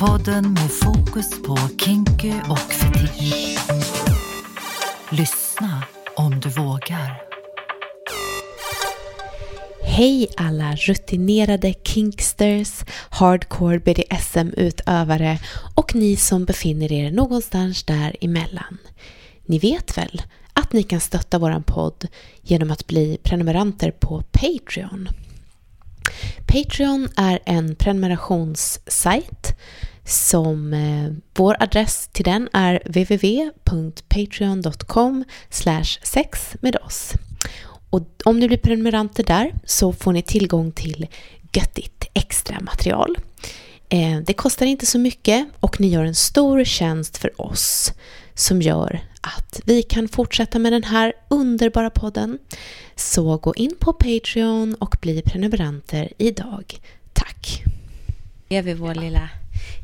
Podden med fokus på kinky och fetisch. Lyssna om du vågar. Hej alla rutinerade kinksters, hardcore BDSM-utövare och ni som befinner er någonstans däremellan. Ni vet väl att ni kan stötta våran podd genom att bli prenumeranter på Patreon. Patreon är en prenumerationssajt som eh, vår adress till den är www.patreon.com sex med oss. Och om ni blir prenumeranter där så får ni tillgång till göttigt extra material. Eh, det kostar inte så mycket och ni gör en stor tjänst för oss som gör att vi kan fortsätta med den här underbara podden. Så gå in på Patreon och bli prenumeranter idag. Tack! Det är vi vår lilla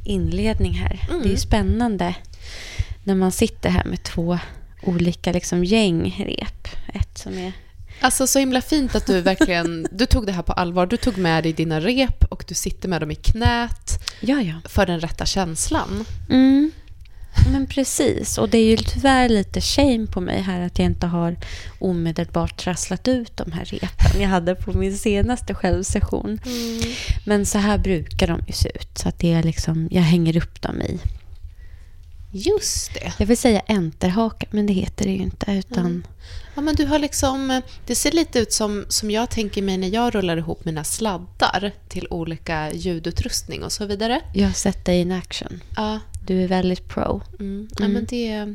inledning här. Mm. Det är ju spännande när man sitter här med två olika liksom, gängrep. Ett som är Alltså så himla fint att du verkligen du tog det här på allvar. Du tog med dig dina rep och du sitter med dem i knät Ja, ja. för den rätta känslan. Mm. Men precis. Och det är ju tyvärr lite shame på mig här att jag inte har omedelbart trasslat ut de här repen jag hade på min senaste självsession. Men så här brukar de ju se ut. Så att det är liksom, jag hänger upp dem i. Just det. Jag vill säga enterhaka, men det heter det ju inte. Utan, Ja, men du har liksom, det ser lite ut som, som jag tänker mig när jag rullar ihop mina sladdar till olika ljudutrustning och så vidare. Jag har sett dig in action. Ja, Du är väldigt pro. mm. ja men det,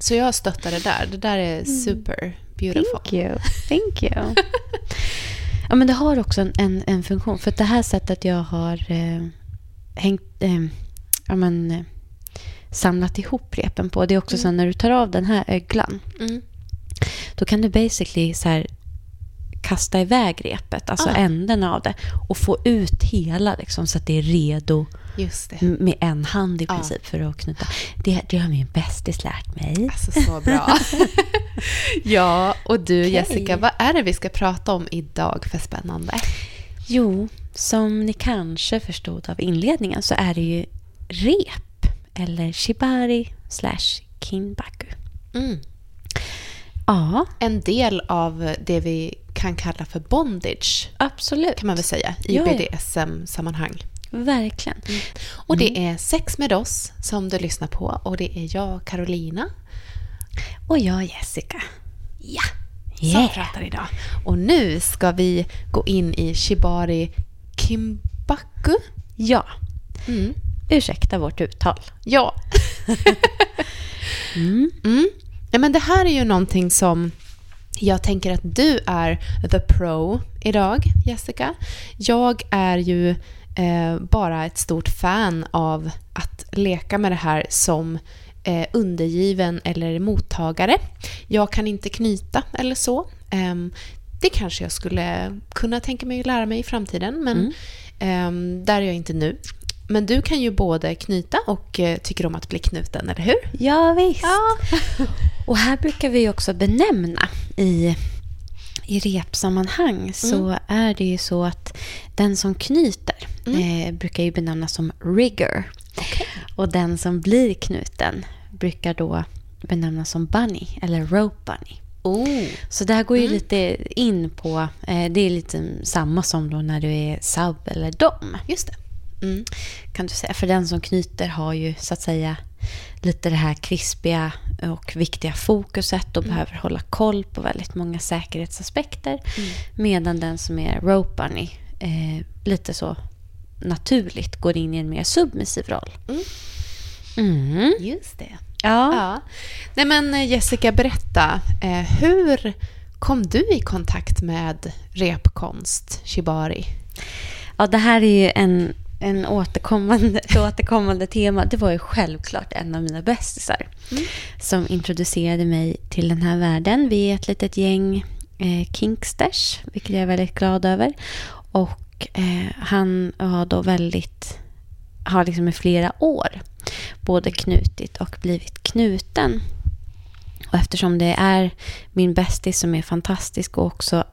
så jag stöttar det där. Det där är super beautiful. Thank you. Thank you. ja, men det har också en, en, en funktion. För det här sättet jag har eh, hängt, eh, ja, men, eh, samlat ihop repen på. Det är också så när du tar av den här öglan. Mm. Då kan du basically så här, kasta iväg repet, alltså Ah. änden av det. Och få ut hela liksom, så att det är redo med en hand i Ja. princip för att knyta. Det, det har min bästis lärt mig. Alltså så bra. ja, och du Okej. Jessica, vad är det vi ska prata om idag för spännande? Jo, som ni kanske förstod av inledningen så är det ju rep eller shibari slash kinbaku. Mm. Ja, En del av det vi kan kalla för bondage, absolut. kan man väl säga, i Ja, ja. BDSM-sammanhang. Verkligen. Och det är Sex med oss som du lyssnar på och det är jag, Carolina, Och jag Jessica. ja, Yeah. som pratar idag. Och nu ska vi gå in i Shibari Kimbaku. Ja, Mm. ursäkta vårt uttal. Ja. Mm. Mm. Ja, men det här är ju någonting som jag tänker att du är the pro idag, Jessica. Jag är ju eh, bara ett stort fan av att leka med det här som eh, undergiven eller mottagare. Jag kan inte knyta eller så. Ehm, det kanske jag skulle kunna tänka mig att lära mig i framtiden, men Mm. ehm, där är jag inte nu. Men du kan ju både knyta och eh, tycker om att bli knuten, eller hur? Ja, visst. Och här brukar vi också benämna i, i repsammanhang så är det ju så att den som knyter eh, brukar ju benämnas som rigger. Och den som blir knuten brukar då benämnas som bunny eller rope bunny. Oh. Så det här går ju lite in på, eh, det är lite samma som då när du är sub eller dom. Just det. Mm. Kan du säga. För den som knyter har ju så att säga lite det här krispiga och viktiga fokuset och behöver hålla koll på väldigt många säkerhetsaspekter. Medan den som är rope bunny eh, lite så naturligt går in i en mer submissiv roll. Mm. Mm. Just det. Ja. Ja. Nej men eh, Jessica, berätta. Eh, hur kom du i kontakt med repkonst, shibari? ja, det här är ju en, en återkommande, ett återkommande tema. Det var ju självklart en av mina bästisar som introducerade mig till den här världen. Vi är ett litet gäng eh, kinksters, vilket jag är väldigt glad över. Och eh, han var då väldigt, har liksom i flera år både knutit och blivit knuten. Och eftersom det är min bästis som är fantastisk och också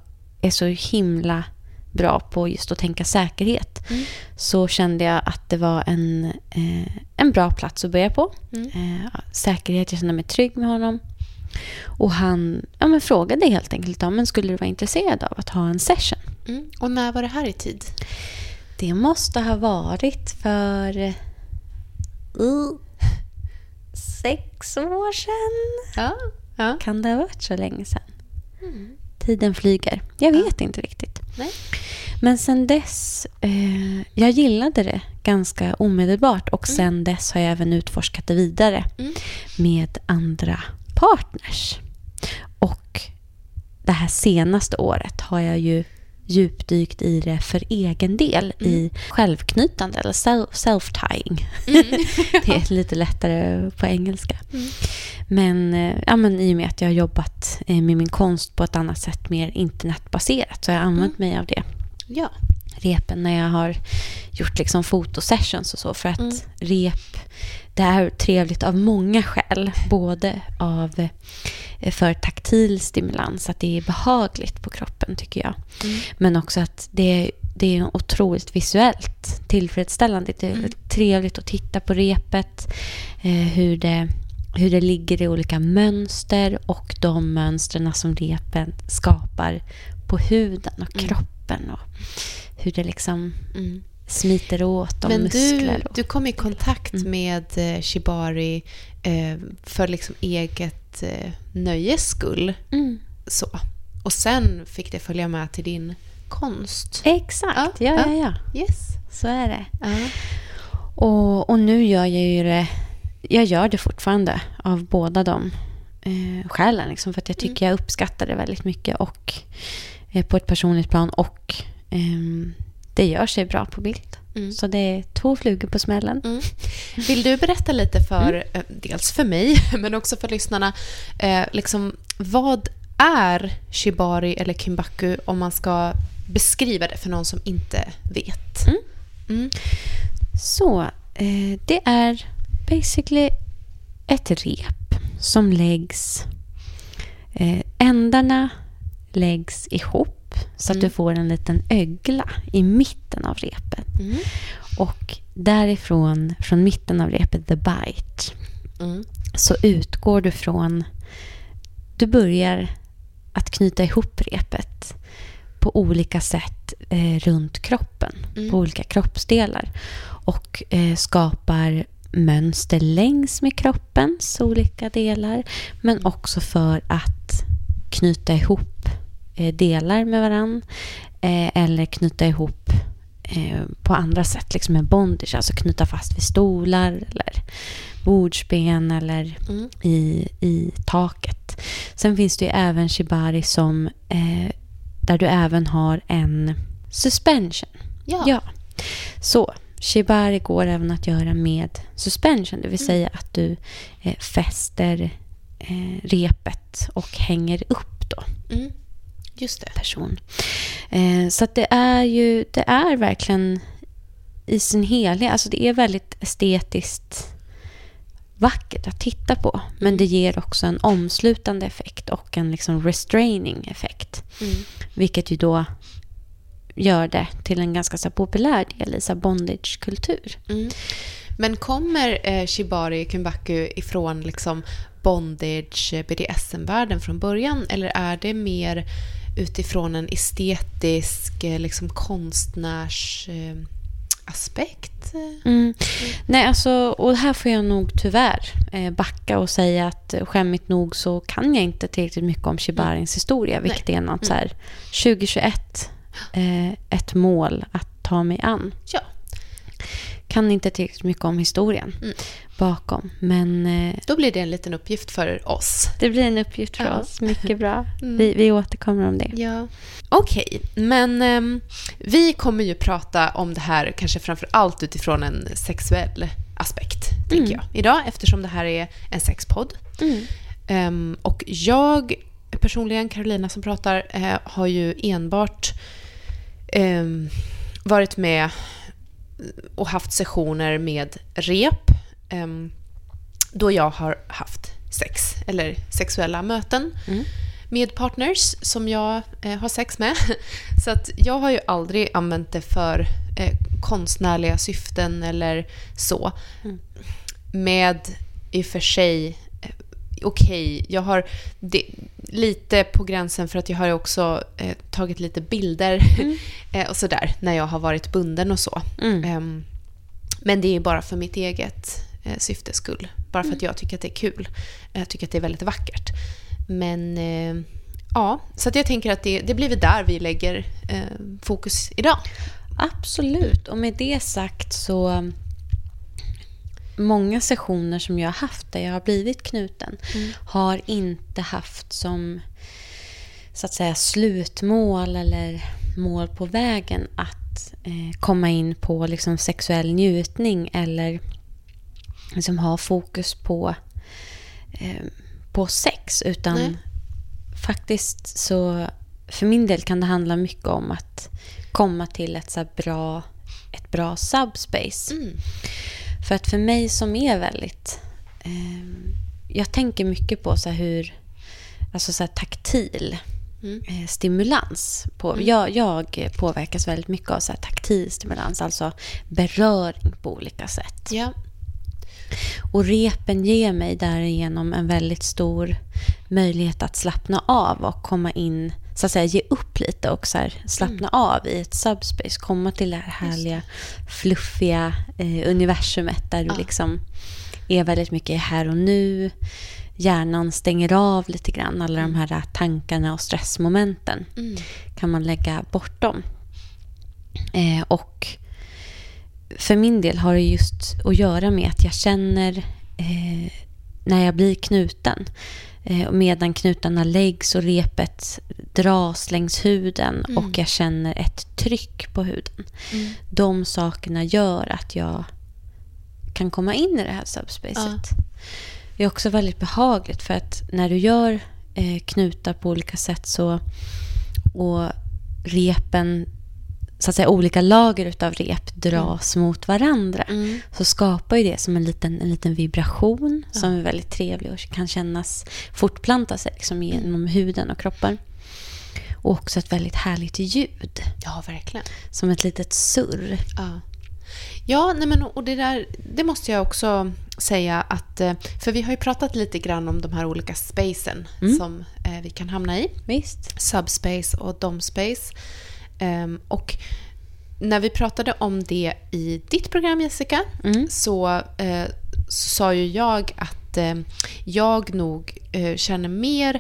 är så himla bra på just att tänka säkerhet Mm. så kände jag att det var en, eh, en bra plats att börja på. Mm. Eh, säkerhet, jag kände mig trygg med honom. Och han ja, men frågade helt enkelt om men skulle du vara intresserad av att ha en session. Mm. Och när var det här i tid? Det måste ha varit för uh, sex år sedan. Ja. ja. Kan det ha varit så länge sedan? Mm. Tiden flyger. Jag vet inte riktigt. Nej. Men sen dess, eh, jag gillade det ganska omedelbart och sen dess har jag även utforskat det vidare Mm. med andra partners. Och det här senaste året har jag ju djupdykt i det för egen del i självknytande eller self- self-tying. det är lite lättare på engelska. Men, eh, ja, men i och med att jag har jobbat eh, med min konst på ett annat sätt, mer internetbaserat, så har jag använt mig av det Ja. Repen när jag har gjort liksom fotosessions och så. För att Mm. rep, det är trevligt av många skäl. Både av eh, för taktil stimulans, att det är behagligt på kroppen tycker jag. Mm. Men också att det, det är otroligt visuellt tillfredsställande. Det är Mm. trevligt att titta på repet, eh, hur, det, hur det ligger i olika mönster och de mönstren som repen skapar på huden och Mm. kroppen. Och hur det liksom Mm. smiter åt de Men du, muskler. och- du kom i kontakt Mm. med eh, Shibari eh, för liksom eget eh, nöjes skull. Så. Och sen fick det följa med till din konst. Exakt, Ja, ja, ja, ja. Yes. Så är det. Ja. Och, och nu gör jag ju det, jag gör det fortfarande av båda de eh, skälen. Liksom, för att jag tycker jag uppskattar det väldigt mycket och eh, på ett personligt plan och ehm, det gör sig bra på bild. Mm. Så det är två flugor på smällen. Mm. Vill du berätta lite för, eh, dels för mig, men också för lyssnarna, eh, liksom, vad är shibari eller kimbaku om man ska beskriva det för någon som inte vet? Mm. Mm. Så eh, det är basically ett rep som läggs... Eh, ändarna läggs ihop så att Mm. du får en liten ögla i mitten av repet. Mm. Och därifrån, från mitten av repet, the bite, Mm. så utgår du från... Du börjar att knyta ihop repet på olika sätt eh, runt kroppen, Mm. på olika kroppsdelar. Och eh, skapar mönster längs med kroppens olika delar, men också för att knyta ihop eh, delar med varann eh, eller knyta ihop eh, på andra sätt, liksom med bondage, alltså knyta fast vid stolar eller bordsben eller Mm. i, i taket. Sen finns det ju även shibari som eh, där du även har en suspension. Ja. Ja. Så shibari går även att göra med suspension, det vill säga att du eh, fäster eh, repet och hänger upp då Mm. Just det. person. Eh, så det är ju, det är verkligen i sin helhet, alltså det är väldigt estetiskt vackert att titta på. Men det ger också en omslutande effekt och en liksom restraining effekt. Mm. Vilket ju då gör det till en ganska så populär del i bondage-kultur. Mm. Men kommer eh, shibari kimbaku ifrån liksom bondage BDSM-världen från början eller är det mer utifrån en estetisk eh, liksom konstnärs eh, aspekt? Mm. Nej, alltså, och här får jag nog tyvärr eh, backa och säga att eh, skämmigt nog så kan jag inte tillräckligt mycket om Shibarins historia, vilket är något så här 2021, eh, ett mål att ta mig an. Ja. Kan inte tillräckligt mycket om historien Mm. bakom, men eh, Då blir det en liten uppgift för oss. det blir en uppgift för Ja. oss. Mycket bra. Mm. Vi, vi återkommer om det. Ja. Okej, men ehm, vi kommer ju prata om det här kanske framför allt utifrån en sexuell aspekt, tänker Mm. jag, idag eftersom det här är en sexpodd. Mm. Ehm, och jag personligen, Carolina som pratar, eh, har ju enbart ehm, varit med och haft sessioner med rep ehm, då jag har haft sex eller sexuella möten Mm. med partners som jag eh, har sex med. Så att jag har ju aldrig använt det för eh, konstnärliga syften eller så. Mm. Med i och för sig eh, okej, okay, jag har det, lite på gränsen för att jag har också eh, tagit lite bilder mm. eh, och sådär när jag har varit bunden och så. Mm. Um, men det är bara för mitt eget eh, syftes skull. Bara för att mm. jag tycker att det är kul. Jag tycker att det är väldigt vackert. Men eh, ja, så att jag tänker att det, det blir väl där vi lägger eh, fokus idag. Absolut, och med det sagt så många sessioner som jag har haft där jag har blivit knuten mm. har inte haft som så att säga slutmål eller mål på vägen att eh, komma in på liksom, sexuell njutning eller liksom, ha fokus på, eh, på sex. Utan Nej. faktiskt så för min del kan det handla mycket om att komma till ett så bra, ett bra subspace. Mm. För att för mig som är väldigt... Eh, jag tänker mycket på så hur... Alltså så taktil mm. eh, stimulans. På, mm. jag, jag, påverkas väldigt mycket av så taktil stimulans, alltså beröring på olika sätt. Ja. Och repen ger mig därigenom en väldigt stor möjlighet att slappna av och komma in, så att säga ge upp lite och så här, slappna mm. av i ett subspace. Komma till det här härliga, fluffiga eh, universumet där du liksom är väldigt mycket här och nu. Hjärnan stänger av lite grann. Alla mm. de här tankarna och stressmomenten mm. kan man lägga bortom. Eh, och för min del har det just att göra med att jag känner eh, när jag blir knuten eh, medan knutarna läggs och repet dras längs huden mm. och jag känner ett tryck på huden. Mm. De sakerna gör att jag kan komma in i det här subspacet. Ja. Det är också väldigt behagligt för att när du gör eh, knutar på olika sätt så och repen så att säga, olika lager utav rep dras mm. mot varandra mm. så skapar ju det som en liten, en liten vibration ja. som är väldigt trevlig och kan kännas fortplanta sig liksom genom mm. huden och kroppen. Och också ett väldigt härligt ljud. Ja, verkligen. Som ett litet surr. Ja, ja nej men, och det där det måste jag också säga att... Eh, för vi har ju pratat lite grann om de här olika spacen mm. som eh, vi kan hamna i. Visst. Subspace och domspace. Um, och när vi pratade om det i ditt program Jessica mm. så, så sa ju jag att uh, jag nog uh, känner mer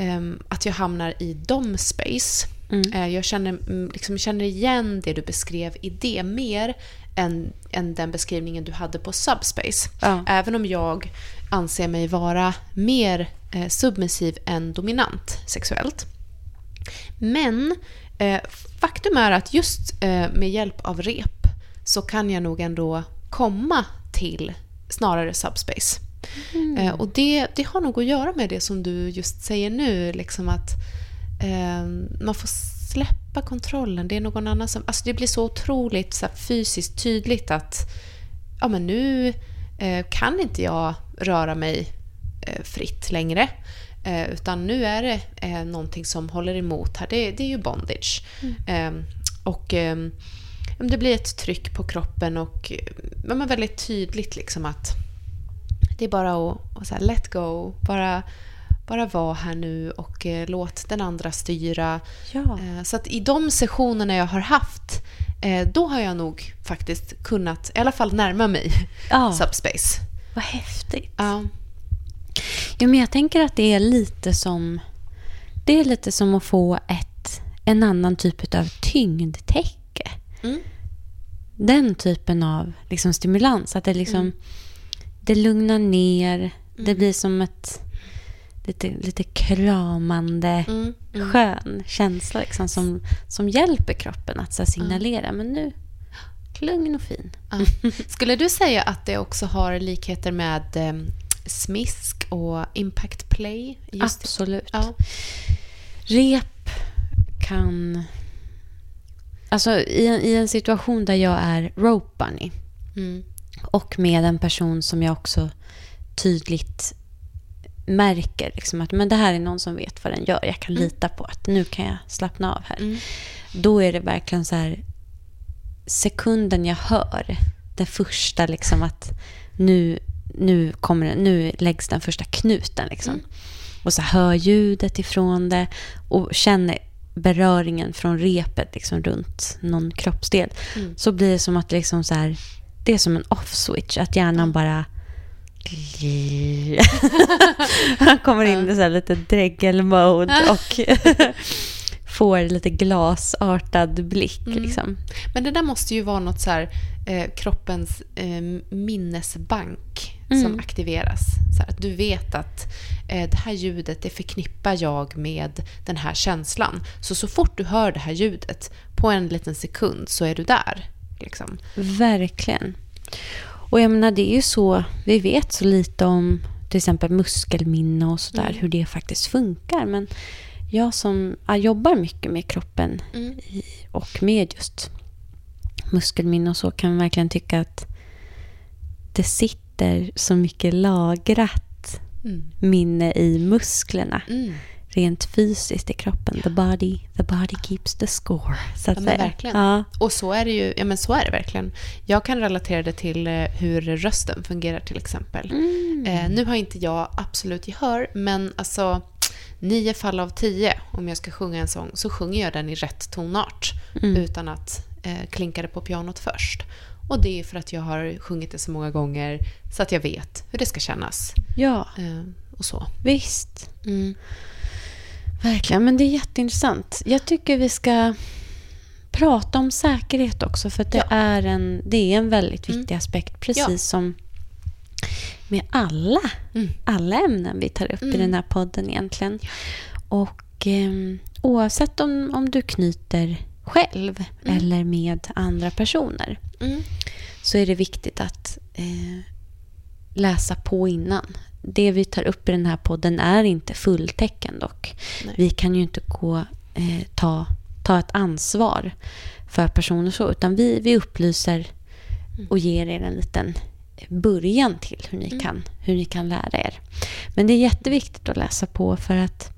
um, att jag hamnar i dom space. Mm. jag känner, mm, liksom, känner igen det du beskrev i det mer än, än den beskrivningen du hade på subspace. Ja. Även om jag anser mig vara mer submissiv än dominant sexuellt. Men Eh, faktum är att just eh, med hjälp av rep så kan jag nog ändå komma till snarare subspace. Mm. Eh, och det, det har nog att göra med det som du just säger nu, liksom att eh, man får släppa kontrollen. Det är någon annan som... Alltså det blir så otroligt så fysiskt tydligt att ja, men nu eh, kan inte jag röra mig eh, fritt längre. Eh, utan nu är det eh, någonting som håller emot här. Det, det är ju bondage. Mm. Eh, och eh, det blir ett tryck på kroppen och men är väldigt tydligt liksom att det är bara att, att så let go. Bara, bara vara här nu och eh, låt den andra styra. Ja. Eh, så att i de sessionerna jag har haft eh, då har jag nog faktiskt kunnat i alla fall närma mig ja. subspace. Vad häftigt. Ja. Jo, men jag tänker att det är lite som det är lite som att få ett, en annan typ av tyngdtäcke. Mm. Den typen av liksom, stimulans. Att det liksom mm. det lugnar ner. Mm. Det blir som ett lite, lite kramande, mm. mm. skön känsla liksom, som, som hjälper kroppen att så, signalera. Men nu, lugn och fin. Ja. Skulle du säga att det också har likheter med eh, smisk och impact play. Just Absolut. Ja. Rep kan... Alltså i en, i en situation där jag är rope bunny mm. och med en person som jag också tydligt märker liksom att men det här är någon som vet vad den gör. Jag kan Mm. lita på att nu kan jag slappna av här. Mm. Då är det verkligen så här sekunden jag hör det första liksom att nu, nu, kommer nu läggs den första knuten. Liksom. Mm. Och så hör ljudet ifrån det och känner beröringen från repet liksom runt någon kroppsdel. Mm. Så blir det som att liksom så här, det är som en off-switch. Att hjärnan bara... Han kommer in i så lite dregel-mode och får lite glasartad blick. Mm. Liksom. Men det där måste ju vara något så här, eh, kroppens eh, minnesbank Mm. som aktiveras. Så här, att du vet att eh, det här ljudet det förknippar jag med den här känslan. Så så fort du hör det här ljudet på en liten sekund så är du där. Liksom. Verkligen. Och jag menar, det är ju så, vi vet så lite om till exempel muskelminne och sådär, Mm. hur det faktiskt funkar. Men jag som jag jobbar mycket med kroppen Mm. i, och med just muskelminne och så kan verkligen tycka att det sitter så mycket lagrat Mm. minne i musklerna. Mm. Rent fysiskt i kroppen. The body, the body keeps the score. Så att Ja, men verkligen. Ja. Och så är det ju, ja men så är det verkligen. Jag kan relatera det till eh, hur rösten fungerar till exempel. Mm. Eh, nu har inte jag absolut gehör, men alltså nio fall av tio, om jag ska sjunga en sång, så sjunger jag den i rätt tonart Mm. utan att eh, klinka det på pianot först. Och det är för att jag har sjungit det så många gånger så att jag vet hur det ska kännas. ja, Eh, och så. visst. Mm. Verkligen, men det är jätteintressant. Jag tycker vi ska prata om säkerhet också, för det, Ja. är, en, det är en väldigt Mm. viktig aspekt, precis Ja. som med alla, Mm. alla ämnen vi tar upp i Mm. den här podden egentligen. Och eh, oavsett om, om du knyter själv Mm. eller med andra personer Mm. så är det viktigt att eh, läsa på innan. Det vi tar upp i den här podden är inte fulltecken dock. Nej. Vi kan ju inte gå, eh, ta, ta ett ansvar för personer så, utan vi, vi upplyser och ger er en liten början till hur ni, Mm. kan, hur ni kan lära er. Men det är jätteviktigt att läsa på för att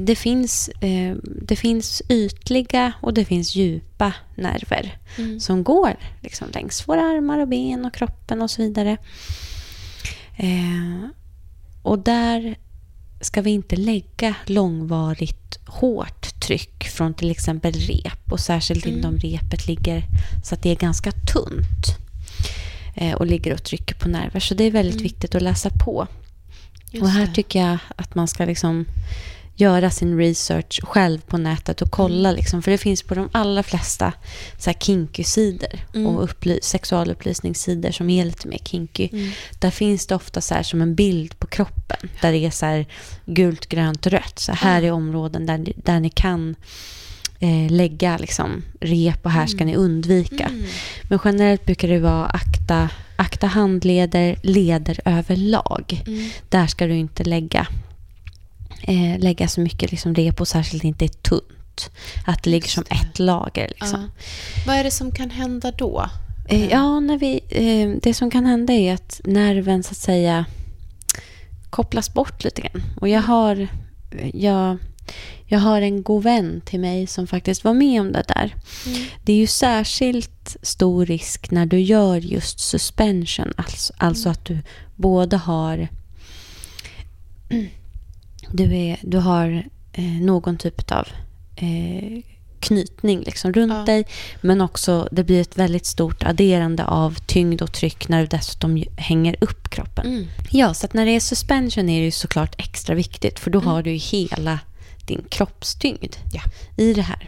det, finns, eh, det finns ytliga och det finns djupa nerver Mm. som går liksom, längs våra armar och ben och kroppen och så vidare. Eh, och där ska vi inte lägga långvarigt hårt tryck från till exempel rep och särskilt inte om repet ligger så att det är ganska tunt eh, och ligger och trycker på nerver. Så det är väldigt viktigt att läsa på. Just och här det. tycker jag att man ska liksom göra sin research själv på nätet och kolla. Mm. Liksom, för det finns på de allra flesta så här kinky-sidor Mm. och upply- sexualupplysningssidor som är lite mer kinky. Mm. Där finns det ofta så här som en bild på kroppen. Där det är så här gult, grönt, rött. Så här är områden där, där ni kan eh, lägga liksom, rep och här ska ni undvika. Mm. Men generellt brukar det vara akta, akta handleder, leder överlag. Mm. Där ska du inte lägga, eh, lägga så mycket liksom rep och särskilt inte är tunt. Att det ligger som ett lager. Liksom. Ja. Vad är det som kan hända då? Eh, ja, när vi, eh, det som kan hända är att nerven så att säga kopplas bort lite grann. Och jag har, jag, jag har en god vän till mig som faktiskt var med om det där. Mm. Det är ju särskilt stor risk när du gör just suspension. Alltså, alltså att du både har du, är, du har eh, någon typ av eh, knytning liksom runt Ja. dig. Men också det blir ett väldigt stort adderande av tyngd och tryck när du dessutom hänger upp kroppen. Mm. Ja, så när det är suspension är det ju såklart extra viktigt för då Mm. har du ju hela din kroppstyngd Ja. i det här.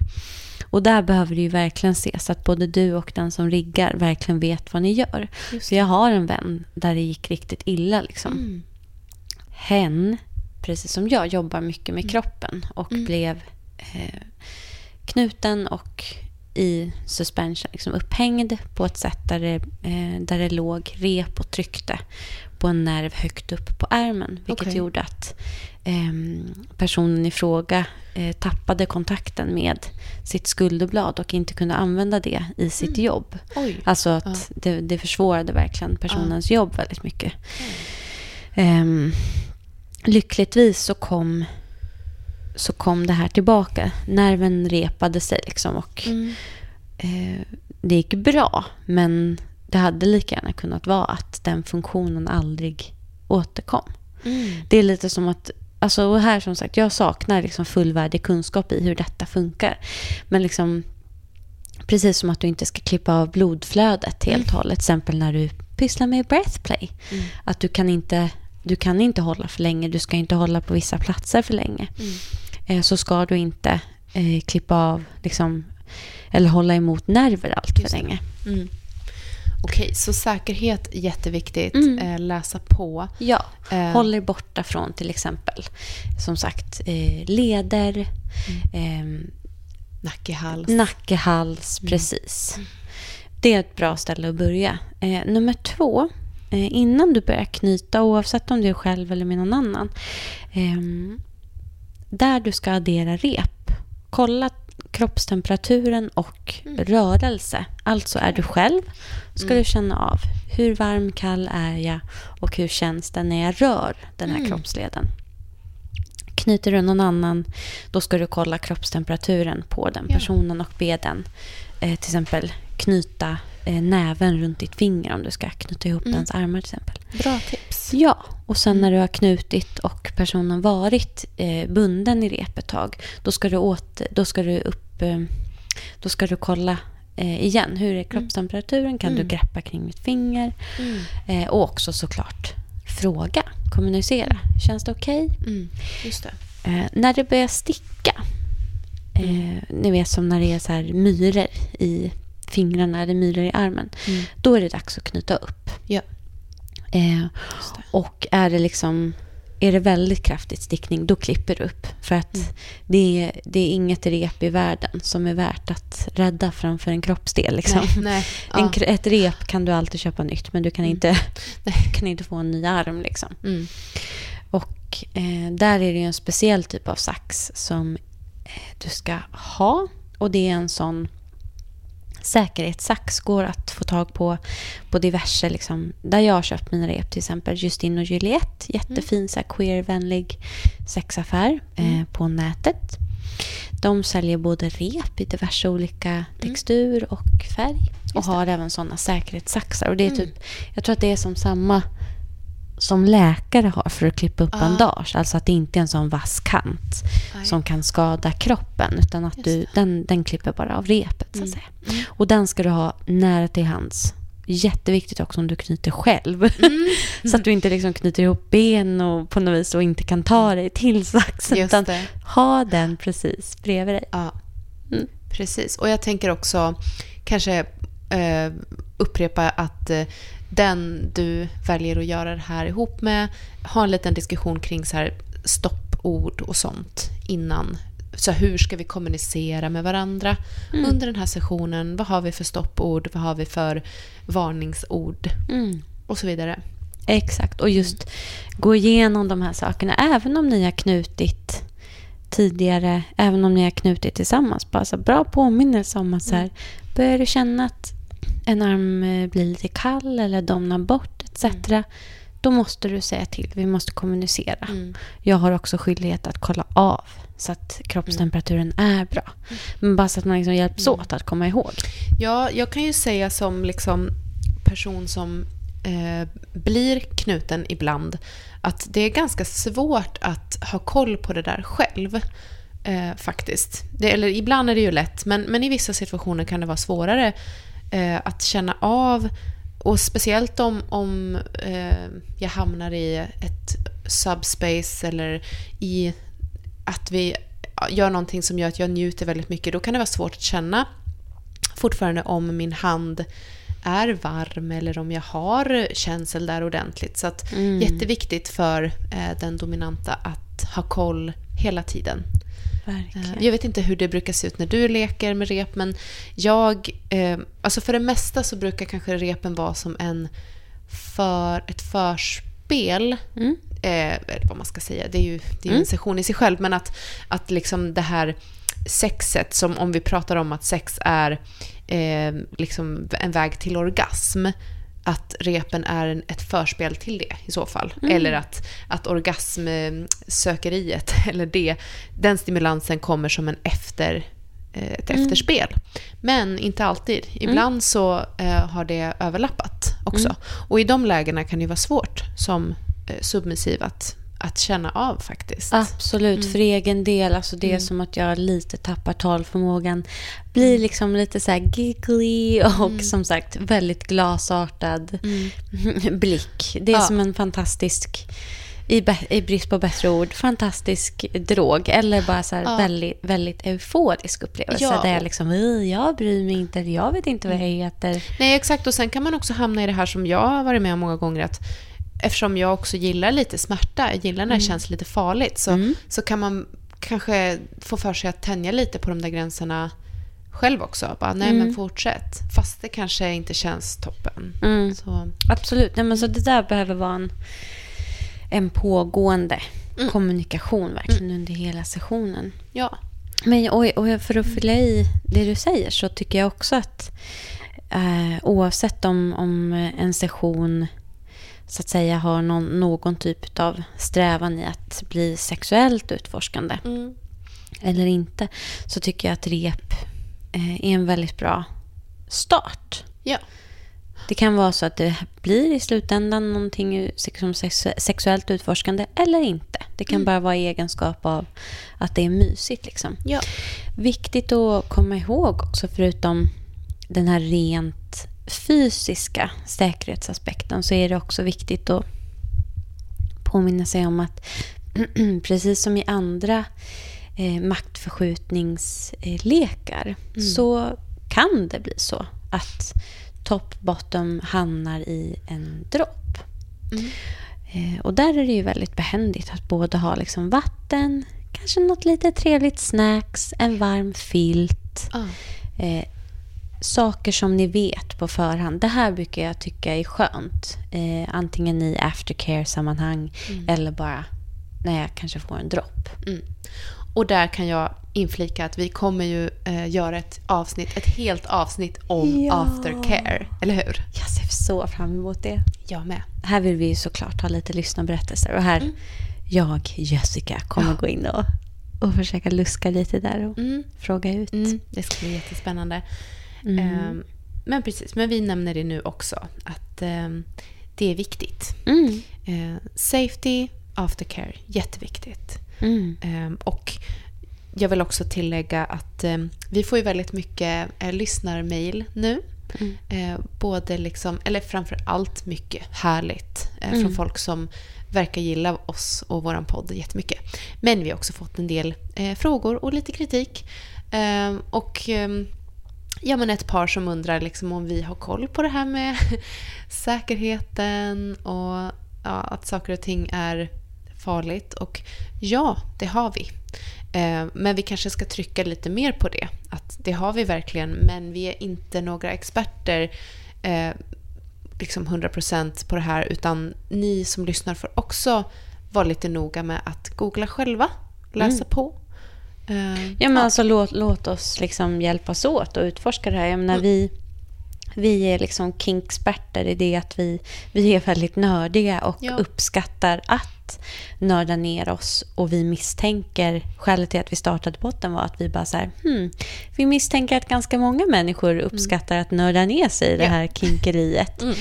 Och där behöver det ju verkligen ses att både du och den som riggar verkligen vet vad ni gör. Så jag har en vän där det gick riktigt illa. Liksom. Mm. Hen, precis som jag, jobbar mycket med kroppen och Mm. blev eh, knuten och i suspension, liksom upphängd på ett sätt där det, eh, där det låg rep och tryckte på en nerv högt upp på ärmen. Vilket Okej. gjorde att ehm, personen i fråga eh, tappade kontakten med sitt skulderblad och inte kunde använda det i sitt jobb. Oj. Alltså att Ja. det, det försvårade verkligen personens jobb väldigt mycket. Ehm, lyckligtvis så kom, så kom det här tillbaka. Nerven repade sig liksom och Mm. eh, det gick bra. Men det hade lika gärna kunnat vara att den funktionen aldrig återkom. Mm. Det är lite som att, alltså och här som sagt, jag saknar liksom fullvärdig kunskap i hur detta funkar. Men liksom, precis som att du inte ska klippa av blodflödet helt och hållet, till exempel när du pysslar med breathplay. Mm. Att du kan inte, du kan inte hålla för länge, du ska inte hålla på vissa platser för länge. Mm. Eh, så ska du inte eh, klippa av, liksom, eller hålla emot nerver allt för Just länge. Mm. Okej, så säkerhet jätteviktigt. Mm. Eh, läsa på. Ja, Eh, håll er borta från till exempel, som sagt, eh, leder, Nacke, hals. Nacke, hals, precis. Det är ett bra ställe att börja. Eh, nummer två, eh, innan du börjar knyta, oavsett om du är själv eller med någon annan, ehm, där du ska addera rep, kolla kroppstemperaturen och rörelse. Alltså är du själv, ska du känna av hur varm, kall är jag och hur känns det när jag rör den här kroppsleden. Knyter du någon annan, då ska du kolla kroppstemperaturen på den Ja. personen och be den eh, till exempel knyta eh, näven runt ditt finger om du ska knyta ihop dens armar till exempel. Bra tips. Ja, och sen när du har knutit och personen varit eh, bunden i rep ett tag, då ska du, åt, då ska du, upp, eh, då ska du kolla eh, igen. Hur är kroppstemperaturen? Kan du greppa kring mitt finger? Mm. Eh, och också såklart fråga, kommunicera. Känns det okej? Mm. Just det. Eh, när det börjar sticka, eh, ni vet som när det är så här myror i fingrarna eller myror i armen, Mm. då är det dags att knyta upp. Ja. Eh, och är det liksom är det väldigt kraftigt stickning, då klipper du upp. För att Mm. det, är, det är inget rep i världen som är värt att rädda framför en kroppsdel. Liksom. Nej, nej. En, Ja. ett rep kan du alltid köpa nytt, men du kan, inte, kan inte få en ny arm. Liksom. Mm. Och eh, där är det en speciell typ av sax som eh, du ska ha. Och det är en sån säkerhetssax går att få tag på på diverse, liksom, där jag har köpt mina rep, till exempel Justin och Juliette, jättefin så här queervänlig sexaffär eh, på nätet. De säljer både rep i diverse olika textur och färg och har även sådana säkerhetssaxar. Och det är typ, jag tror att det är som samma som läkare har för att klippa upp Ah. bandage. Alltså att det inte är en sån vass kant Nej. som kan skada kroppen. Utan att du, den, den klipper bara av repet. Så att Mm. säga. Och den ska du ha nära till hands. Jätteviktigt också om du knyter själv. Mm. så att du inte liksom knyter ihop ben och på något vis och inte kan ta dig till saxen. Utan det. ha den precis bredvid dig. Ja, Mm. precis. Och jag tänker också kanske eh, upprepa att eh, den du väljer att göra det här ihop med, ha en liten diskussion kring så här stoppord och sånt innan. Så hur ska vi kommunicera med varandra Mm. under den här sessionen? Vad har vi för stoppord? Vad har vi för varningsord? Mm. Och så vidare. Exakt, och just gå igenom de här sakerna. Även om ni har knutit tidigare, även om ni har knutit tillsammans. Bara så bra påminnelse om att så här, börjar du känna att en arm eh, blir lite kall eller domnar bort etc. Då måste du säga till. Vi måste kommunicera. Mm. Jag har också skyldighet att kolla av så att kroppstemperaturen är bra. Men bara så att man liksom hjälps åt att komma ihåg. Ja, jag kan ju säga som liksom person som eh, blir knuten ibland att det är ganska svårt att ha koll på det där själv. Eh, faktiskt. Det, eller ibland är det ju lätt, men, men i vissa situationer kan det vara svårare eh, att känna av. Och speciellt om, om eh, jag hamnar i ett subspace eller i att vi gör någonting som gör att jag njuter väldigt mycket. Då kan det vara svårt att känna fortfarande om min hand är varm eller om jag har känsel där ordentligt. Så att Mm. jätteviktigt för eh, den dominanta att ha koll hela tiden. Verkligen. Eh, Jag vet inte hur det brukar se ut när du leker med rep, men jag... Eh, alltså för det mesta så brukar kanske repen vara som en för, ett förspel. Mm. Eh, eller vad man ska säga, det är ju, det är ju en session i sig själv, men att, att liksom det här sexet, som om vi pratar om att sex är eh, liksom en väg till orgasm, att repen är en, ett förspel till det i så fall. Mm. Eller att, att orgasmsökeriet, eller det, den stimulansen kommer som en efter, eh, ett Mm. efterspel. Men inte alltid. Ibland så eh, har det överlappat också. Mm. Och i de lägena kan det vara svårt som eh, submissiv att, att känna av faktiskt. Absolut, för egen del. Alltså det är som att jag lite tappar talförmågan. Blir liksom lite så här giggly och som sagt väldigt glasartad blick. Det är Ja. som en fantastisk, i, i brist på bättre ord, fantastisk drog. Eller bara så Ja. väldigt, väldigt euforisk upplevelse. Ja. Där jag liksom, "Ih, jag bryr mig inte, jag vet inte vad jag heter. Nej, exakt. Och sen kan man också hamna i det här som jag har varit med om många gånger. att Eftersom jag också gillar lite smärta, jag gillar när det känns lite farligt, så, så kan man kanske få för sig att tänja lite på de där gränserna själv också. Bara, nej men fortsätt. Fast det kanske inte känns toppen. Mm. Så, Absolut. Nej, men så det där behöver vara en, en pågående kommunikation verkligen under hela sessionen. ja. Men och, och för att fylla i det du säger så tycker jag också att eh, oavsett om, om en session så att säga har någon, någon typ av strävan i att bli sexuellt utforskande Mm. eller inte så tycker jag att rep eh, är en väldigt bra start. Ja. Det kan vara så att det blir i slutändan någonting som sex- sexuellt utforskande eller inte. Det kan bara vara egenskap av att det är mysigt. Liksom. Ja. Viktigt att komma ihåg också, förutom den här rent fysiska säkerhetsaspekten, så är det också viktigt att påminna sig om att precis som i andra eh, maktförskjutningslekar så kan det bli så att top bottom hamnar i en dropp. Mm. Eh, och där är det ju väldigt behändigt att både ha liksom vatten, kanske något lite trevligt snacks, en varm filt. Ah. Eh, saker som ni vet på förhand. Det här brukar jag tycka är skönt. Eh, antingen i aftercare-sammanhang eller bara när jag kanske får en dropp. Mm. Och där kan jag inflika att vi kommer ju eh, göra ett avsnitt, ett helt avsnitt om Ja. aftercare. Eller hur? Jag ser så fram emot det. Jag med. Här vill vi ju såklart ha lite lyssnarberättelser. Och här, jag, Jessica, kommer gå in och, och försöka luska lite där och Mm. fråga ut. Mm, det ska bli jättespännande. Mm. Ehm, men precis, men vi nämner det nu också. Att ehm, det är viktigt. Mm. Eh, safety, aftercare, jätteviktigt. Mm. Ehm, och jag vill också tillägga att vi får ju väldigt mycket eh, lyssnarmail nu. Mm. Både liksom, eller framför allt mycket härligt eh, Mm. från folk som verkar gilla oss och vår podd jättemycket. Men vi har också fått en del eh, frågor och lite kritik. Och ja, men ett par som undrar liksom om vi har koll på det här med säkerheten och ja, att saker och ting är farligt. Och ja, det har vi. Eh, Men vi kanske ska trycka lite mer på det. Att det har vi verkligen, men vi är inte några experter eh, liksom 100% på det här. Utan ni som lyssnar får också vara lite noga med att googla själva, läsa på. Eh, Ja, men alltså låt, låt oss liksom hjälpas åt och utforska det här. Jag menar, vi, vi är liksom kinkexperter i det att vi, vi är väldigt nördiga och Ja. uppskattar att nörda ner oss. Och vi misstänker, skälet till att vi startade botten var att vi bara så här, hmm, vi misstänker att ganska många människor uppskattar att nörda ner sig i det Ja. här kinkeriet. Mm.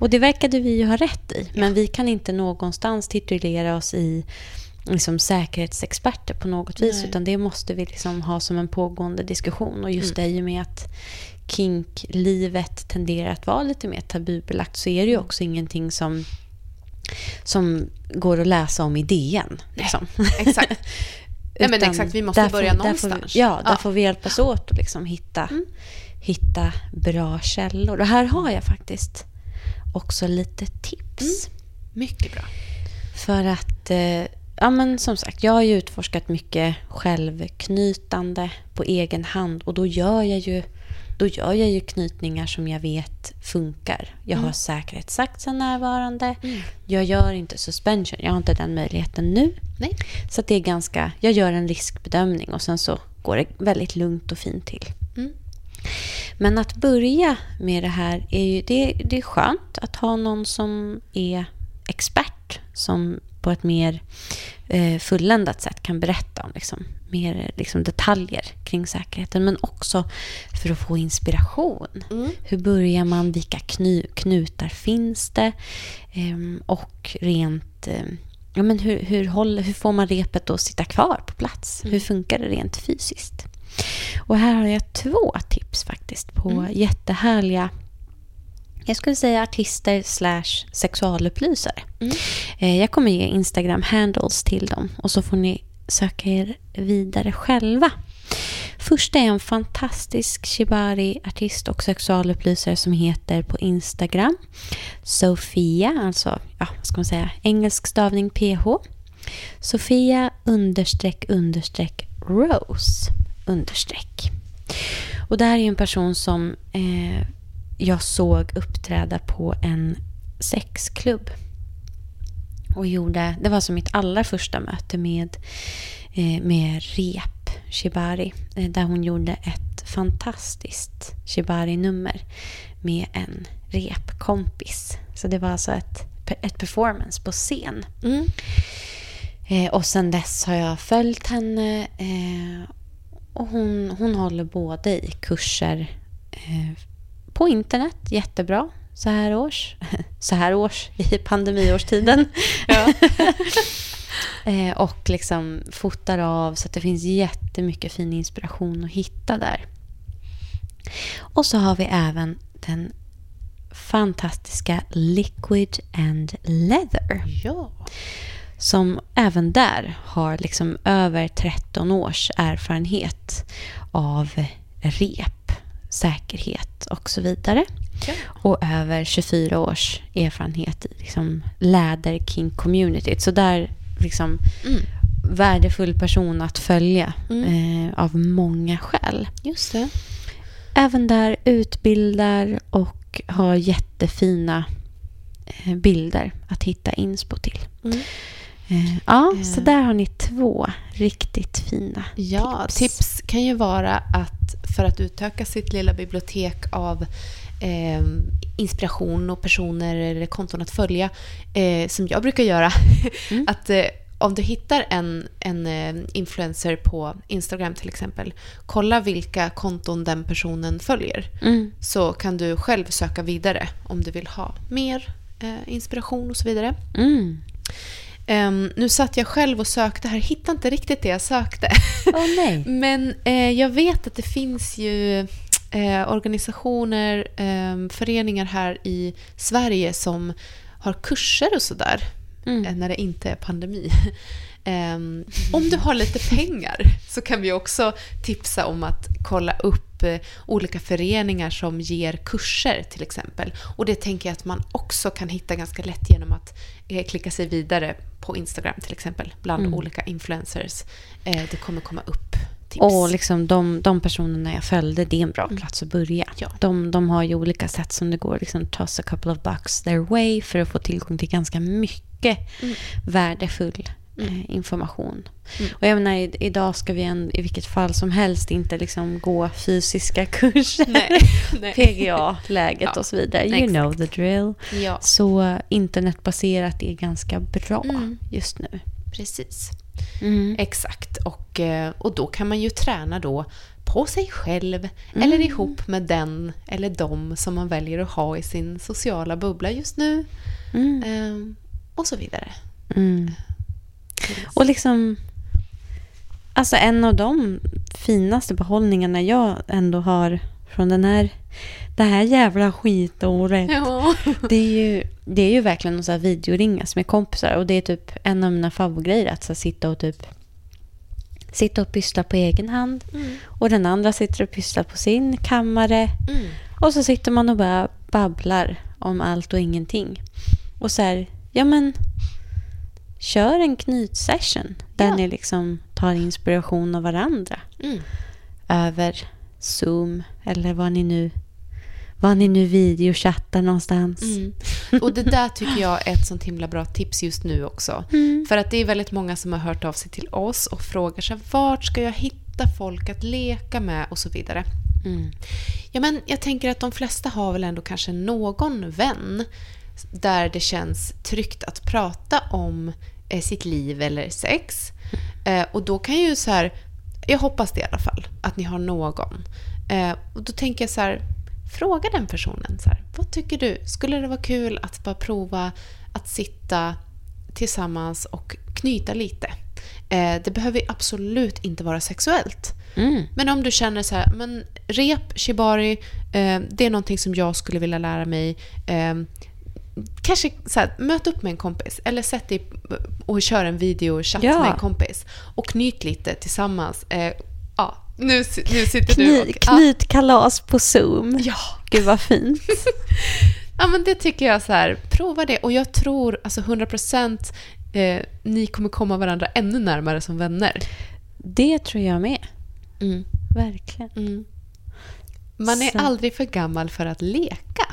Och det verkade vi ju ha rätt i. Men vi kan inte någonstans titulera oss i liksom säkerhetsexperter på något vis. Nej. Utan det måste vi liksom ha som en pågående diskussion. Och just det i och med att kinklivet tenderar att vara lite mer tabubelagt så är det ju också ingenting som, som går att läsa om i DN. Liksom. Exakt. Nej, men exakt, vi måste där börja någonstans. Vi, ja, där Ja. får vi hjälpas åt och liksom hitta, hitta bra källor. Och här har jag faktiskt också lite tips. Mycket bra. För att, eh, ja men som sagt, jag har ju utforskat mycket självknytande på egen hand och då gör jag ju, då gör jag ju knytningar som jag vet funkar. Jag har säkerhetssaxen närvarande. Jag gör inte suspension, jag har inte den möjligheten nu. Nej. Så det är ganska, jag gör en riskbedömning och sen så går det väldigt lugnt och fint till. Mm. Men att börja med det här är ju det, det är skönt att ha någon som är expert som på ett mer eh, fulländat sätt kan berätta om liksom, mer liksom, detaljer kring säkerheten. Men också för att få inspiration. Mm. Hur börjar man? Vilka kny, knutar finns det? Ehm, och rent... Eh, ja, men hur, hur, håller, hur får man repet att sitta kvar på plats? Hur funkar det rent fysiskt? Och här har jag två tips faktiskt på jättehärliga jag skulle säga artister slash sexualupplysare. Eh, Jag kommer ge Instagram-handles till dem och så får ni söka er vidare själva. Första är en fantastisk shibari-artist och sexualupplysare som heter på Instagram Sofia, alltså ja, vad ska man säga, engelsk stavning PH. Sofia understreck understreck Rose understreck. Och det här är en person som eh, jag såg uppträda på en sexklubb. Och gjorde, det var som mitt allra första möte med, eh, med rep shibari. Eh, där hon gjorde ett fantastiskt shibari-nummer med en repkompis. Så det var alltså ett, ett performance på scen. Mm. Eh, och sen dess har jag följt henne. Eh, och hon, hon håller både i kurser eh, på internet, jättebra, så här års. Så här års i pandemiårstiden. eh, och liksom fotar av så att det finns jättemycket fin inspiration att hitta där. Och så har vi även den fantastiska Liquid and Leather Ja. som även där har liksom över 13 års erfarenhet av rep, säkerhet och så vidare. Ja. Och över 24 års erfarenhet i liksom läder-king-communityt. Så där liksom Mm. värdefull person att följa Mm. eh, av många skäl. Just det. Även där utbildar och har jättefina eh, bilder att hitta inspo till. Mm. Eh, Ja, Eh. så där har ni två riktigt fina Ja, tips. tips. kan ju vara att för att utöka sitt lilla bibliotek av eh, inspiration och personer eller konton att följa, eh, som jag brukar göra, Mm. att eh, om du hittar en, en eh, influencer på Instagram till exempel, kolla vilka konton den personen följer. Mm. Så kan du själv söka vidare om du vill ha mer inspiration och så vidare. Mm. Ehm, nu satt jag själv och sökte här, hittade inte riktigt det jag sökte. Nej. Men eh, jag vet att det finns ju eh, organisationer, eh, föreningar här i Sverige som har kurser och sådär Mm. eh, när det inte är pandemi. Ehm, om du har lite pengar så kan vi också tipsa om att kolla upp eh, olika föreningar som ger kurser till exempel. Och det tänker jag att man också kan hitta ganska lätt genom att eh, klicka sig vidare på Instagram till exempel bland Mm. olika influencers. Eh, det kommer komma upp tips. Och liksom de, de personerna jag följde, det är en bra plats att börja. Mm. Ja. De, de har ju olika sätt som det går liksom toss a couple of bucks their way för att få tillgång till ganska mycket Mm. värdefull Mm. eh, information. Mm. Och jag menar, idag ska vi en, i vilket fall som helst inte liksom gå fysiska kurser. Nej. Nej. PGA-läget Ja, och så vidare. You exakt. know the drill. Ja, Så internetbaserat är ganska bra Mm. just nu. precis. Mm. Exakt. Och, eh, och då kan man ju träna då på sig själv Mm. eller ihop med den eller dem som man väljer att ha i sin sociala bubbla just nu. Mm. Ehm, och så vidare. Och liksom... Alltså en av de finaste behållningarna jag ändå har från den här, det här jävla skitåret. Ja. Det är ju, det är ju verkligen att så här videoringas med kompisar. Och det är typ en av mina favoritgrejer att så sitta och typ sitta och pyssla på egen hand. Mm. Och den andra sitter och pysslar på sin kammare. Mm. Och så sitter man och bara babblar om allt och ingenting. Och så här, ja men kör en knytsession där Ja. ni liksom tar inspiration av varandra Mm. över Zoom eller vad ni nu vad ni nu videochattar någonstans. Mm. Och det där tycker jag är ett sånt himla bra tips just nu också. Mm. För att det är väldigt många som har hört av sig till oss och frågar sig vart ska jag hitta folk att leka med och så vidare. Mm. Ja, men jag tänker att de flesta har väl ändå kanske någon vän där det känns tryggt att prata om eh, sitt liv eller sex. Eh, och då kan ju så här, jag hoppas det i alla fall, att ni har någon. Eh, och då tänker jag så här, fråga den personen så här, vad tycker du? Skulle det vara kul att bara prova att sitta tillsammans och knyta lite? Det behöver absolut inte vara sexuellt. Mm. Men om du känner så här, men rep, shibari, eh, det är någonting som jag skulle vilja lära mig. Eh, kanske så här, möt upp med en kompis eller sätt dig och kör en videochatt Ja. med en kompis och knyt lite tillsammans. Eh, ja, nu, nu sitter du Kny, och... Ja, knytkalas på Zoom. ja. Gud vad fint. ja, men det tycker jag så här, prova det. Och jag tror, alltså 100% eh, ni kommer komma varandra ännu närmare som vänner. Det tror jag med. Mm. Verkligen. Mm. Man är Så- aldrig för gammal för att leka.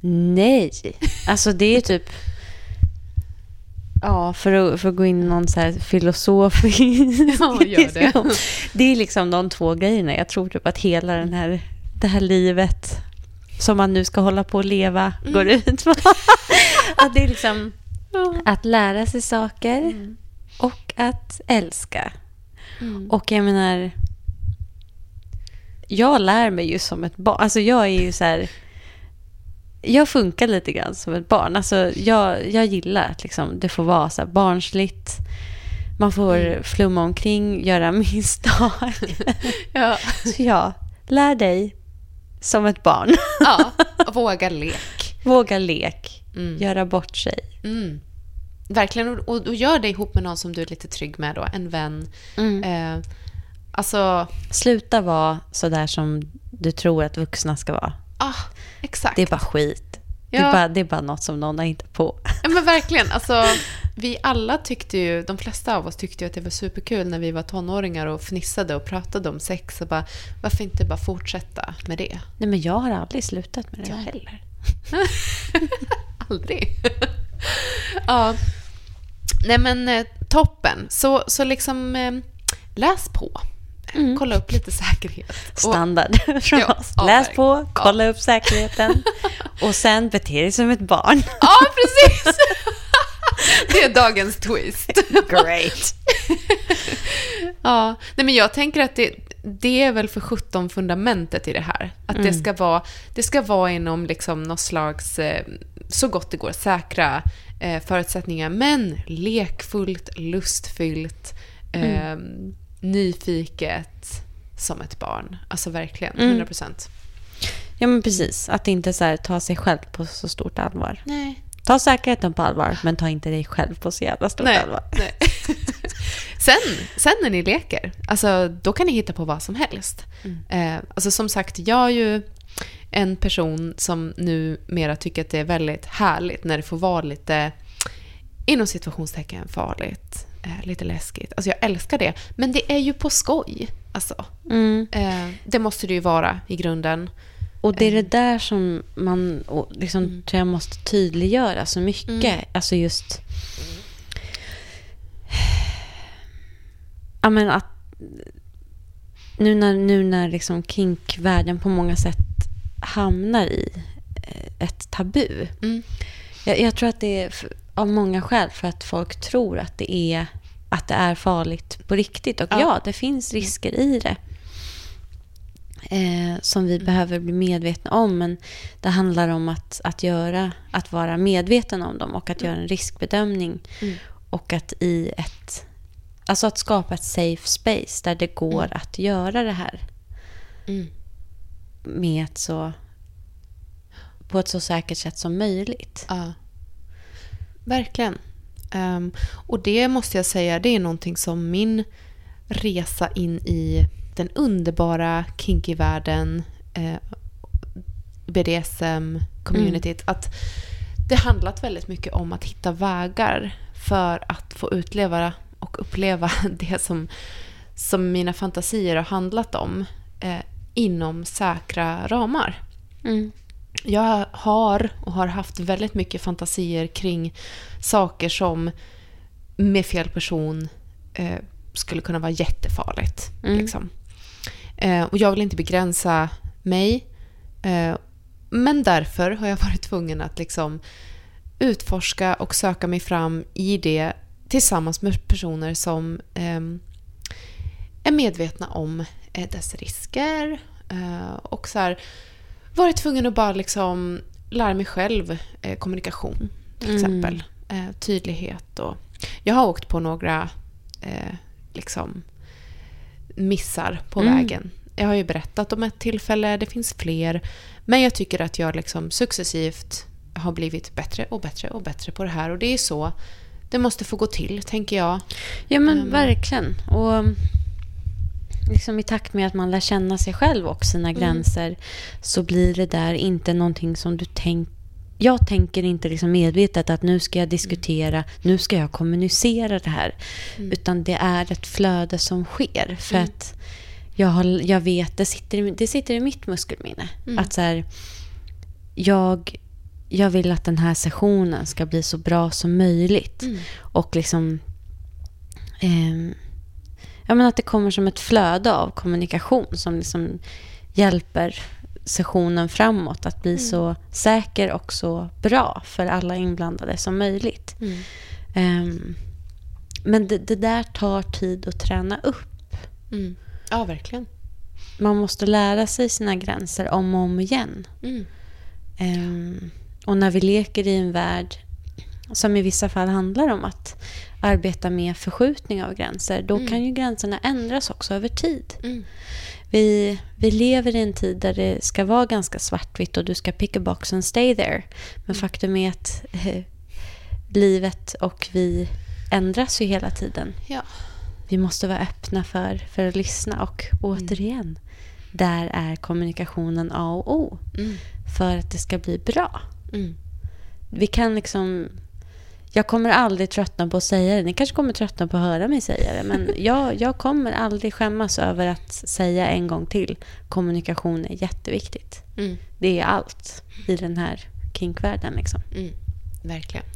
Nej, alltså det är typ... Ja, för att, för att gå in i någon så här filosofisk Ja, gör det. Det är liksom de två grejerna. Jag tror typ att hela den här, det här livet som man nu ska hålla på att leva Mm. går ut på. att det är liksom att lära sig saker och att älska. Mm. Och jag menar, jag lär mig ju som ett barn. Alltså jag är ju så här, jag funkar lite grann som ett barn. Alltså jag, jag gillar att liksom, det får vara så barnsligt. Man får Mm. flumma omkring, göra misstag. Ja. Så ja, lär dig som ett barn. ja, våga lek. Våga lek, Mm. göra bort sig. Mm. Verkligen, och, och, gör det ihop med någon som du är lite trygg med då, en vän. Eh, alltså, Sluta vara så där som du tror att vuxna ska vara. Ah, exakt. Det är bara skit. Det, Ja. är bara, det är bara något som någon har hittat på. Ja, men verkligen. Alltså, vi alla tyckte ju, de flesta av oss tyckte ju att det var superkul när vi var tonåringar och fnissade och pratade om sex. Och bara, varför inte bara fortsätta med det? Nej, men jag har aldrig slutat med det Jag heller. Aldrig. ja. Nej men eh, toppen. Så, så liksom eh, läs på. Mm. Kolla upp lite säkerhet. Och, Standard från Ja, oss. ja, Läs verkligen. på, kolla upp säkerheten och sen bete dig som ett barn. ja, precis! det är dagens twist. Great. Ja, nej men jag tänker att det, det är väl för 17 fundamentet i det här. Att det, ska vara, det ska vara inom liksom någon slags, eh, så gott det går, säkra eh, förutsättningar. Men lekfullt, lustfyllt, eh, nyfiket som ett barn. Alltså verkligen, 100 procent. Ja, men precis. Att inte så här, ta sig själv på så stort allvar. Nej. Ta säkerheten på allvar, men ta inte dig själv på så jävla stort Nej. allvar. nej. sen, sen när ni leker, alltså, då kan ni hitta på vad som helst. Eh, alltså, som sagt, jag är ju en person som numera tycker att det är väldigt härligt när det får vara lite, inom situationstecken, farligt. Eh, lite läskigt. Alltså jag älskar det. Men det är ju på skoj. Alltså, Mm. eh, det måste det ju vara i grunden. Och det är det där som man liksom, tror jag måste tydliggöra så mycket. Alltså just... Ja, men att... Nu när, nu när liksom kinkvärlden på många sätt hamnar i eh, ett tabu. Mm. Jag, jag tror att det är av många skäl för att folk tror att det är, att det är farligt på riktigt. Och Ja. ja, det finns risker i det. Eh, som vi behöver bli medvetna om. Men det handlar om att, att, göra, att vara medveten om dem och att göra en riskbedömning. Mm. Och att i ett... Alltså att skapa ett safe space där det går att göra det här Mm. med ett så, på ett så säkert sätt som möjligt. Ja. Verkligen. Ehm, och det måste jag säga, det är någonting som min resa in i den underbara kinky-världen, eh, BDSM-communityt, att det handlat väldigt mycket om att hitta vägar för att få utleva och uppleva det som, som mina fantasier har handlat om eh, inom säkra ramar. Mm. Jag har och har haft väldigt mycket fantasier kring saker som med fel person eh, skulle kunna vara jättefarligt. Mm. Liksom. Eh, och jag vill inte begränsa mig. Eh, men därför har jag varit tvungen att liksom utforska och söka mig fram i det tillsammans med personer som eh, är medvetna om eh, dess risker eh, och så här, varit tvungen att bara liksom lära mig själv eh, kommunikation till Mm. exempel. Eh, tydlighet och jag har åkt på några eh, liksom missar på Mm. vägen. Jag har ju berättat om ett tillfälle, det finns fler. Men jag tycker att jag liksom successivt har blivit bättre och bättre och bättre på det här. Och det är så det måste få gå till, tänker jag. Ja, men Ehm. verkligen. Och liksom i takt med att man lär känna sig själv och sina gränser så blir det där inte någonting som du tänker jag tänker inte liksom medvetet att nu ska jag diskutera, nu ska jag kommunicera det här. Utan det är ett flöde som sker. För att jag, har, jag vet, det sitter, i- det sitter i mitt muskelminne. Att så här, jag, jag vill att den här sessionen ska bli så bra som möjligt. Och liksom... ehm, ja, men att det kommer som ett flöde av kommunikation som liksom hjälper sessionen framåt att bli så säker och så bra för alla inblandade som möjligt. Ehm, men det, det där tar tid att träna upp. Mm. Ja, verkligen. Man måste lära sig sina gränser om och om igen. Mm. Ehm, och när vi leker i en värld som i vissa fall handlar om att arbeta med förskjutning av gränser, då kan ju gränserna ändras också över tid. Mm. Vi, vi lever i en tid där det ska vara ganska svartvitt och du ska pick a box and stay there. Men faktum är att eh, livet och vi ändras ju hela tiden. Ja. Vi måste vara öppna för, för att lyssna och återigen, där är kommunikationen A och O Mm. för att det ska bli bra. Mm. Vi kan liksom... Jag kommer aldrig tröttna på att säga det. Ni kanske kommer tröttna på att höra mig säga det. Men jag, jag kommer aldrig skämmas över att säga en gång till. Kommunikation är jätteviktigt. Mm. Det är allt i den här kinkvärlden. Liksom. Mm. Verkligen.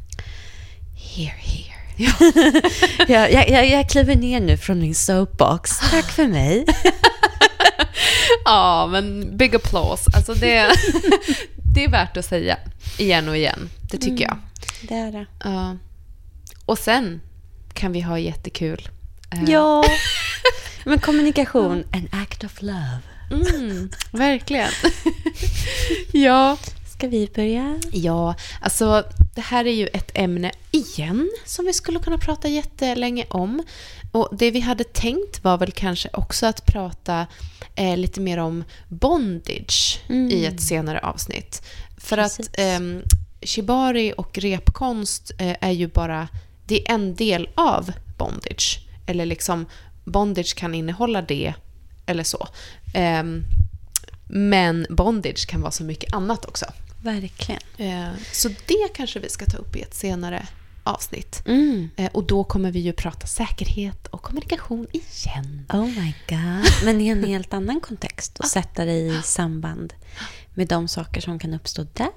Here, here. jag, jag, jag, jag kliver ner nu från min soapbox. Tack för mig. Ja, men big applause. Alltså det, det är värt att säga igen och igen. Det tycker jag. Det är det. Ja. och sen kan vi ha jättekul. Eh, Ja. Men kommunikation, an act of love. Mm, verkligen. ja. Ska vi börja? Ja, alltså det här är ju ett ämne igen som vi skulle kunna prata jättelänge om. Och det vi hade tänkt var väl kanske också att prata eh, lite mer om bondage Mm. i ett senare avsnitt. För Precis. att ehm, shibari och repkonst eh, är ju bara, det är en del av bondage. Eller liksom, bondage kan innehålla det eller så. Ehm, men bondage kan vara så mycket annat också. Verkligen. Eh, Så det kanske vi ska ta upp i ett senare avsnitt. Mm. Eh, Och då kommer vi ju prata säkerhet och kommunikation igen. Oh my god. Men i en helt annan kontext och sätta det i samband med de saker som kan uppstå där.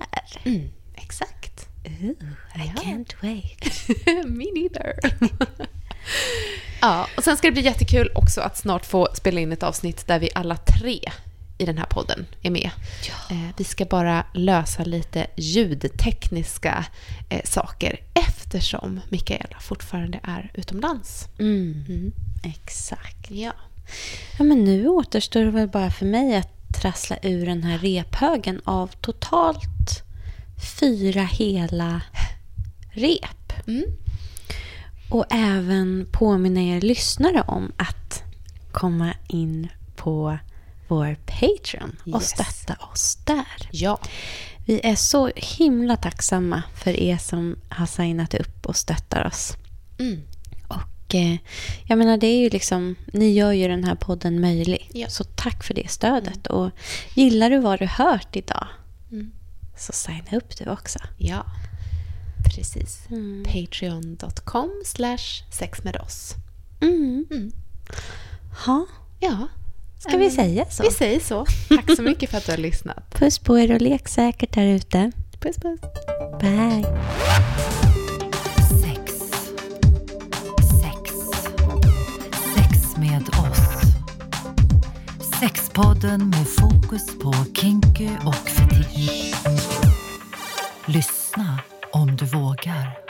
Mm, exakt. Ooh, I Ja. can't wait. Me neither. ja, och sen ska det bli jättekul också att snart få spela in ett avsnitt där vi alla tre i den här podden är med. Eh, Vi ska bara lösa lite ljudtekniska eh, saker eftersom Mikaela fortfarande är utomlands. Mm. Mm. Exakt. Ja. Ja, men nu återstår det väl bara för mig att trassla ur den här rephögen av totalt fyra hela rep. Mm. Och även påminna er lyssnare om att komma in på vår Patreon och Yes. stötta oss där. Ja. Vi är så himla tacksamma för er som har signat upp och stöttar oss. Mm. Och eh, jag menar, det är ju liksom, ni gör ju den här podden möjlig. Ja. Så tack för det stödet. Och gillar du vad du hört idag, Mm. Så signa upp du också. Ja, precis. Mm. Patreon.com slash sex med oss. Mm. Mm. Ha, Ja, ska vi Mm. säga så? vi säger så. Tack så mycket för att du har lyssnat. Puss på er och lek säkert där ute. Puss puss. Bye. Sex. Sex. Sex med oss. Sexpodden med fokus på kinky och fetisch. Lyssna om du vågar.